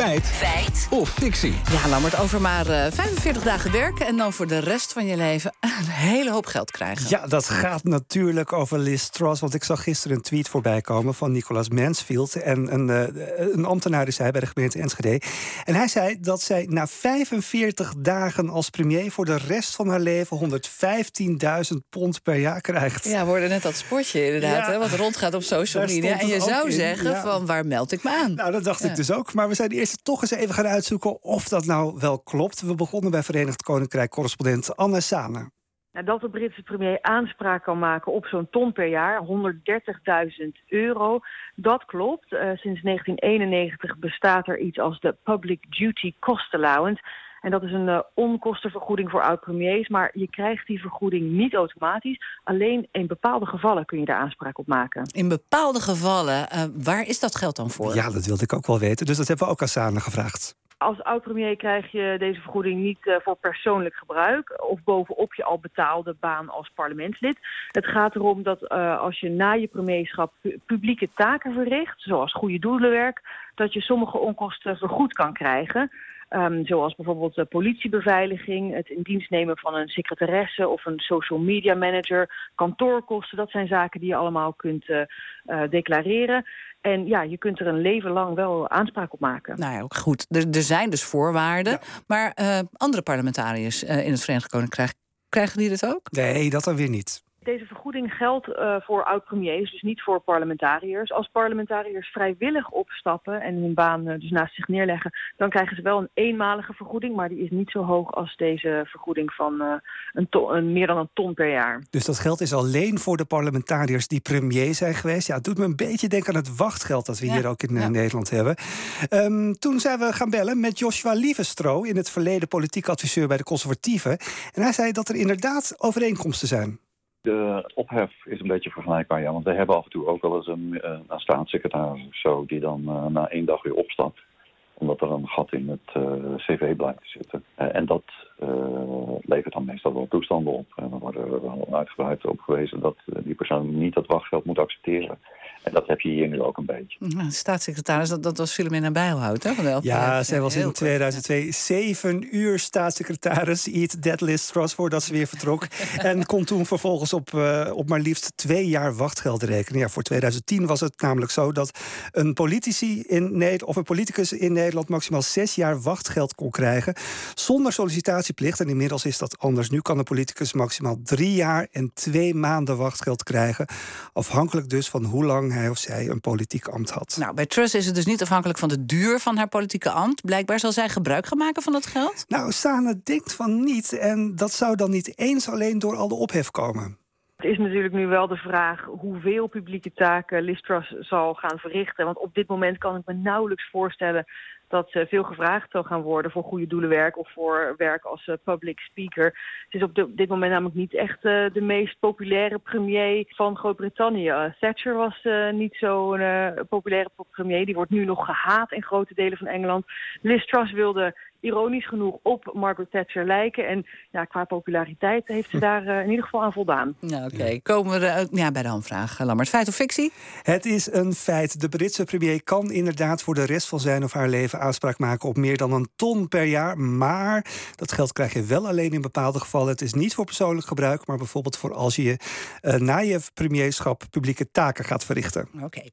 Feit. Feit. Of fictie. Ja, Lammert, over maar uh, 45 dagen werken... en dan voor de rest van je leven een hele hoop geld krijgen. Ja, dat gaat natuurlijk over Liz Truss. Want ik zag gisteren een tweet voorbij komen van Nicolas Mansfield. En een, uh, een ambtenaar is hij bij de gemeente Enschede. En hij zei dat zij na 45 dagen als premier... voor de rest van haar leven 115.000 pond per jaar krijgt. Ja, we hoorden net dat sportje inderdaad, hè, wat rondgaat op social media. En je zou zeggen, van waar meld ik me aan? Nou, dat dacht ik dus ook. Maar we zijn eerst toch eens even gaan uitzoeken of dat nou wel klopt. We begonnen bij Verenigd Koninkrijk correspondent Anne Sane. Nou, dat de Britse premier aanspraak kan maken op zo'n ton per jaar, 130.000 euro, dat klopt. Uh, sinds 1991 bestaat er iets als de Public Duty Cost Allowance. En dat is een uh, onkostenvergoeding voor oud-premiers. Maar je krijgt die vergoeding niet automatisch. Alleen in bepaalde gevallen kun je daar aanspraak op maken. In bepaalde gevallen, uh, waar is dat geld dan voor? Ja, dat wilde ik ook wel weten. Dus dat hebben we ook aan Sane gevraagd. Als oud-premier krijg je deze vergoeding niet uh, voor persoonlijk gebruik... of bovenop je al betaalde baan als parlementslid. Het gaat erom dat uh, als je na je premierschap publieke taken verricht... zoals goede doelenwerk, dat je sommige onkosten vergoed kan krijgen... Um, zoals bijvoorbeeld de politiebeveiliging, het in dienst nemen van een secretaresse of een social media manager, kantoorkosten. Dat zijn zaken die je allemaal kunt uh, uh, declareren. En ja, je kunt er een leven lang wel aanspraak op maken. Nou ja, ook goed. Er, er zijn dus voorwaarden. Ja. Maar uh, andere parlementariërs in het Verenigd Koninkrijk, krijgen die dit ook? Nee, dat dan weer niet. Deze vergoeding geldt uh, voor oud-premiers, dus niet voor parlementariërs. Als parlementariërs vrijwillig opstappen en hun baan uh, dus naast zich neerleggen... dan krijgen ze wel een eenmalige vergoeding... maar die is niet zo hoog als deze vergoeding van uh, een, ton, een meer dan een ton per jaar. Dus dat geld is alleen voor de parlementariërs die premier zijn geweest? Ja, het doet me een beetje denken aan het wachtgeld dat we ja. hier ook in ja. Nederland hebben. Um, toen zijn we gaan bellen met Joshua Lievestro... in het verleden politiek adviseur bij de Conservatieven. En hij zei dat er inderdaad overeenkomsten zijn. De ophef is een beetje vergelijkbaar, ja. Want we hebben af en toe ook wel eens een, een staatssecretaris of zo... die dan uh, na één dag weer opstapt. Omdat er een gat in het uh, cv blijft zitten. Uh, en dat levert dan meestal wel toestanden op. En dan worden wel uitgebreid op gewezen... dat die persoon niet dat wachtgeld moet accepteren. En dat heb je hier nu ook een beetje. Nou, staatssecretaris, dat, dat was Filomena Bijlhout, hè? Van de ja, zij was in 2002 kort, zeven uur staatssecretaris. Eat that list trust voordat ze weer vertrok. en kon toen vervolgens op, uh, op maar liefst twee jaar wachtgeld rekenen. Ja, voor 2010 was het namelijk zo dat een politici in Nederland, of een politicus in Nederland maximaal zes jaar wachtgeld kon krijgen. Zonder sollicitatieplicht. En inmiddels is dat anders. Nu kan een politicus maximaal drie jaar en twee maanden wachtgeld krijgen. Afhankelijk dus van hoe lang hij of zij een politiek ambt had. Nou, bij Truss is het dus niet afhankelijk van de duur van haar politieke ambt. Blijkbaar zal zij gebruik gaan maken van dat geld? Nou, Sane denkt van niet. En dat zou dan niet eens alleen door al de ophef komen. Het is natuurlijk nu wel de vraag hoeveel publieke taken Liz Truss zal gaan verrichten. Want op dit moment kan ik me nauwelijks voorstellen dat uh, veel gevraagd zal gaan worden voor goede doelenwerk of voor werk als uh, public speaker. Het is op dit moment namelijk niet echt uh, de meest populaire premier van Groot-Brittannië. Thatcher was niet zo'n populaire premier. Die wordt nu nog gehaat in grote delen van Engeland. Liz wilde ironisch genoeg op Margaret Thatcher lijken. En ja, qua populariteit heeft ze daar uh, in ieder geval aan voldaan. Ja, Oké, okay. komen we er, ja, bij de aanvraag, Lammert. Feit of fictie? Het is een feit. De Britse premier kan inderdaad voor de rest van zijn of haar leven aanspraak maken op meer dan een ton per jaar. Maar dat geld krijg je wel alleen in bepaalde gevallen. Het is niet voor persoonlijk gebruik, maar bijvoorbeeld voor als je uh, na je premierschap publieke taken gaat verrichten. Oké. Okay.